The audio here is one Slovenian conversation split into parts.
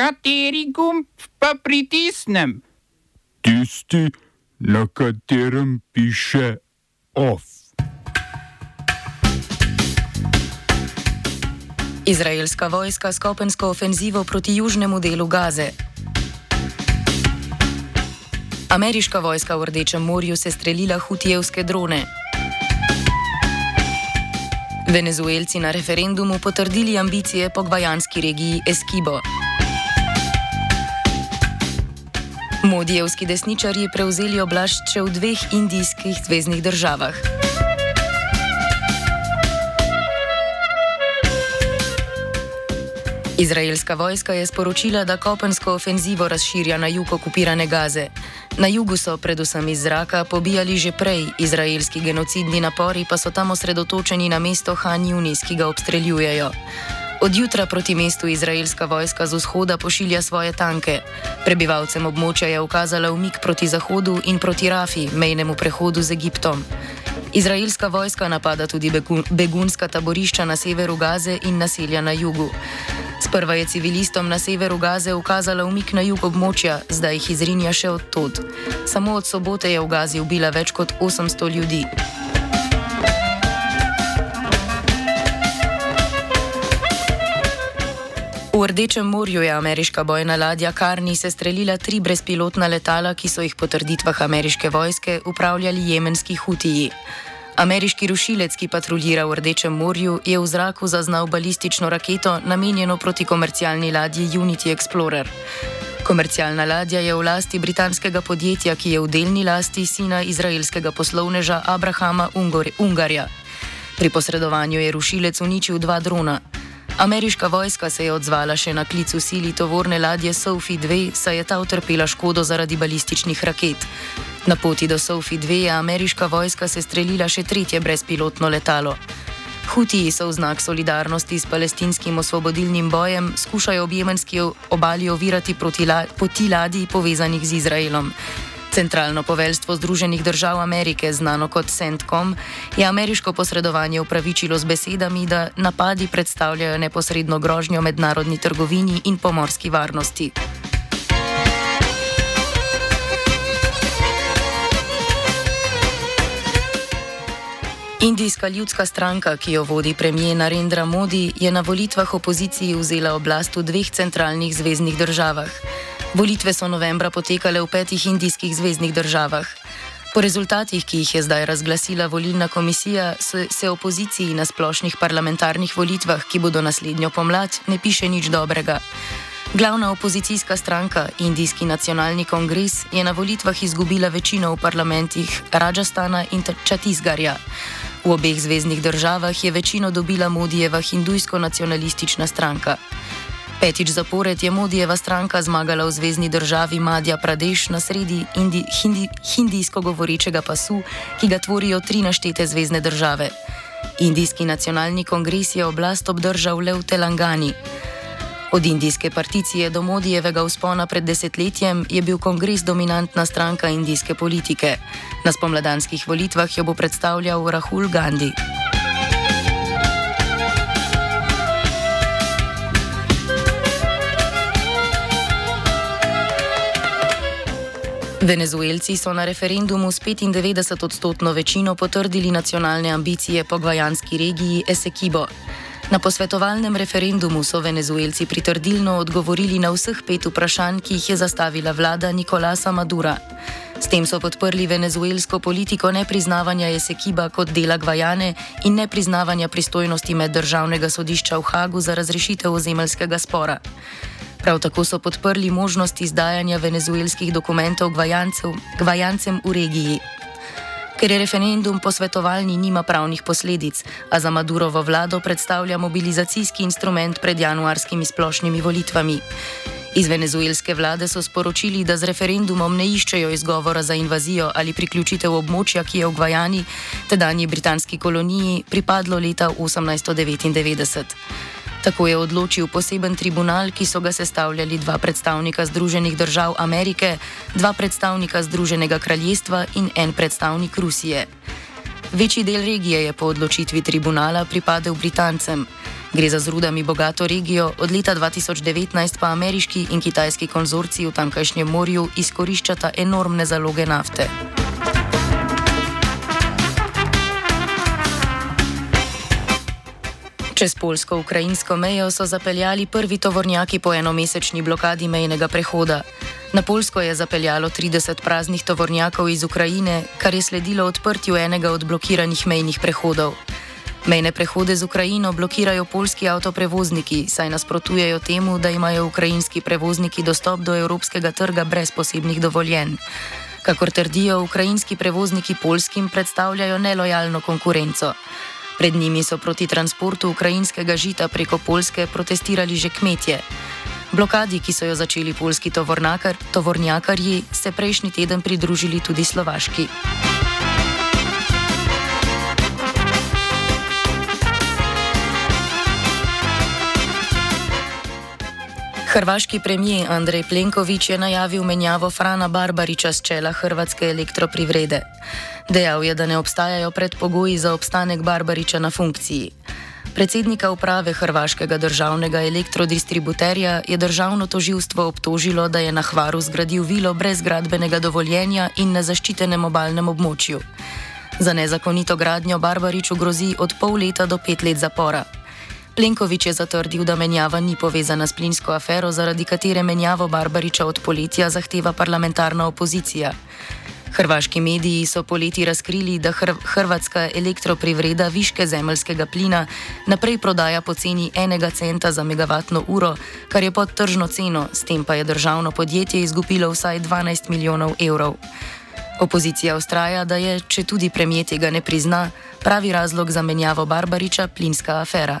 Kateri gumb pa pritisnem? Tisti, na katerem piše OF. Izraelska vojska s kopensko ofenzivo proti južnemu delu Gaze. Ameriška vojska v Rdečem morju se streljila hutijevske drone. Venezuelci na referendumu potrdili ambicije po gvajanski regiji Eskibo. Modijevski desničarji prevzeli oblast še v dveh indijskih zvezdnih državah. Izraelska vojska je sporočila, da kopensko ofenzivo razširja na jug okupirane Gaze. Na jugu so predvsem iz zraka pobijali že prej, izraelski genocidni napori pa so tam osredotočeni na mesto Han Yunis, ki ga obstreljujejo. Od jutra proti mestu izraelska vojska z vzhoda pošilja svoje tanke. Prebivalcem območja je ukazala umik proti zahodu in proti Rafi, mejnemu prehodu z Egiptom. Izraelska vojska napada tudi begunska taborišča na severu Gaze in naselja na jugu. Sprva je civilistom na severu Gaze ukazala umik na jug območja, zdaj jih izrinja še odtod. Samo od sobote je v Gazi ubila več kot 800 ljudi. V Rdečem morju je ameriška bojna ladja Karni se streljila tri brezpilotna letala, ki so jih po trditvah ameriške vojske upravljali jemenski hutiji. Ameriški rušilec, ki patruljira v Rdečem morju, je v zraku zaznal balistično raketo, namenjeno proti komercialni ladji Unity Explorer. Komercialna ladja je v lasti britanskega podjetja, ki je v delni lasti sina izraelskega poslovneža Abrahama Ungarja. Pri posredovanju je rušilec uničil dva drona. Ameriška vojska se je odzvala še na klicu sili tovorne ladje Sophie 2, saj je ta utrpela škodo zaradi balističnih raket. Na poti do Sophie 2 je ameriška vojska se streljila še tretje brezpilotno letalo. Hutiji so v znak solidarnosti s palestinskim osvobodilnim bojem skušajo ob jemenski obali ovirati poti ladij povezanih z Izraelom. Centralno poveljstvo Združenih držav Amerike, znano kot CENTCOM, je ameriško posredovanje upravičilo z besedami, da napadi predstavljajo neposredno grožnjo mednarodni trgovini in pomorski varnosti. Indijska ljudska stranka, ki jo vodi premijer Narendra Modi, je na volitvah opoziciji vzela oblast v dveh centralnih zvezdnih državah. Volitve so novembra potekale v petih indijskih zvezdnih državah. Po rezultatih, ki jih je zdaj razglasila volilna komisija, se opoziciji na splošnih parlamentarnih volitvah, ki bodo naslednjo pomlad, ne piše nič dobrega. Glavna opozicijska stranka, Indijski nacionalni kongres, je na volitvah izgubila večino v parlamentih Rajastana in Čatisgarja. V obeh zvezdnih državah je večino dobila Modijeva hindujsko-nacionalistična stranka. Petič zapored je Modijeva stranka zmagala v zvezdni državi Madja Pradeš na sredi indi, hindi, hindijsko govorečega pasu, ki ga tvorijo tri naštete zvezdne države. Indijski nacionalni kongres je oblast obdržal le v Telangani. Od indijske particije do Modijevega vzpona pred desetletjem je bil kongres dominantna stranka indijske politike. Na spomladanskih volitvah jo bo predstavljal Rahul Gandhi. Venezuelci so na referendumu s 95-odstotno večino potrdili nacionalne ambicije po gvajanski regiji Esekibo. Na posvetovalnem referendumu so venezuelci pritrdilno odgovorili na vseh pet vprašanj, ki jih je zastavila vlada Nikolasa Madura. S tem so podprli venezuelsko politiko nepriznavanja Esekiba kot dela Gvajane in nepriznavanja pristojnosti meddržavnega sodišča v Hagu za razrešitev ozemeljskega spora. Prav tako so podprli možnost izdajanja venezuelskih dokumentov gvajancem v regiji. Ker je referendum posvetovalni, nima pravnih posledic, a za Madurovo vlado predstavlja mobilizacijski instrument pred januarskimi splošnimi volitvami. Iz venezuelske vlade so sporočili, da z referendumom ne iščejo izgovora za invazijo ali priključitev območja, ki je v Gvajani, tedanji britanski koloniji, pripadlo leta 1899. Tako je odločil poseben tribunal, ki so ga sestavljali dva predstavnika Združenih držav Amerike, dva predstavnika Združenega kraljestva in en predstavnik Rusije. Večji del regije je po odločitvi tribunala pripadel Britancem. Gre za z rudami bogato regijo, od leta 2019 pa ameriški in kitajski konzorci v tamkajšnjem morju izkoriščata enormne zaloge nafte. Čez polsko-ukrajinsko mejo so zapeljali prvi tovornjaki po enomesečni blokadi mejnega prehoda. Na Polsko je zapeljalo 30 praznih tovornjakov iz Ukrajine, kar je sledilo odprtju enega od blokiranih mejnih prehodov. Mejne prehode z Ukrajino blokirajo polski avtoprevozniki, saj nasprotujejo temu, da imajo ukrajinski prevozniki dostop do evropskega trga brez posebnih dovoljenj. Kakor trdijo, ukrajinski prevozniki polskim predstavljajo nelojalno konkurenco. Pred njimi so proti transportu ukrajinskega žita preko Polske protestirali že kmetje. Blokadi, ki so jo začeli polski tovornjakarji, se prejšnji teden pridružili tudi slovaški. Hrvaški premijer Andrej Plenković je najavil menjavo Frana Barbariča z čela Hrvatske elektroprivrede. Dejal je, da ne obstajajo predpogoji za obstanek Barbariča na funkciji. Predsednika uprave Hrvaškega državnega elektrodistributerja je državno toživstvo obtožilo, da je na Hvaru zgradil vilo brez gradbenega dovoljenja in na zaščitenem obalnem območju. Za nezakonito gradnjo Barbariču grozi od pol leta do pet let zapora. Plenković je zatrdil, da menjava ni povezana s plinsko afero, zaradi katere menjavo Barbariča od poletja zahteva parlamentarna opozicija. Hrvaški mediji so poleti razkrili, da hr hrvatska elektroprivreda viške zemljskega plina naprej prodaja po ceni enega centa za megavatno uro, kar je pod tržno ceno, s tem pa je državno podjetje izgubilo vsaj 12 milijonov evrov. Opozicija ustraja, da je, če tudi premije tega ne prizna, pravi razlog za menjavo Barbariča plinska afera.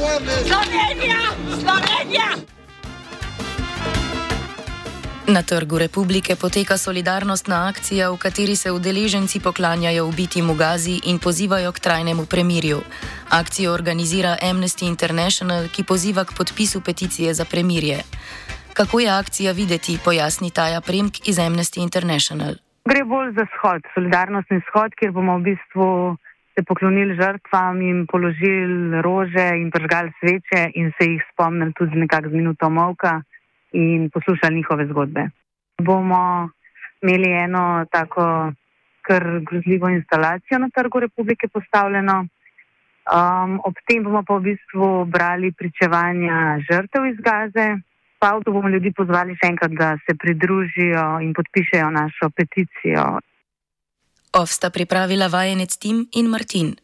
Slovenija! Slovenija! Na trgu republike poteka solidarnostna akcija, v kateri se udeleženci poklanjajo ubiti Mugazi in pozivajo k trajnemu premirju. Akcijo organizira Amnesty International, ki poziva k podpisu peticije za premirje. Kako je akcija videti, pojasni Taja Premk iz Amnesty International. Gre bolj za shod, solidarnostni shod, kjer bomo v bistvu se poklonili žrtvam in položili rože in pržgali sveče in se jih spomnili tudi nekako z minuto molka in poslušali njihove zgodbe. Bomo imeli eno tako kar grozljivo instalacijo na trgu republike postavljeno. Um, ob tem bomo pa v bistvu brali pričevanja žrtev iz Gaze. Pa avto bomo ljudi pozvali še enkrat, da se pridružijo in podpišejo našo peticijo Ovsta pripravila vajenec Tim in Martin.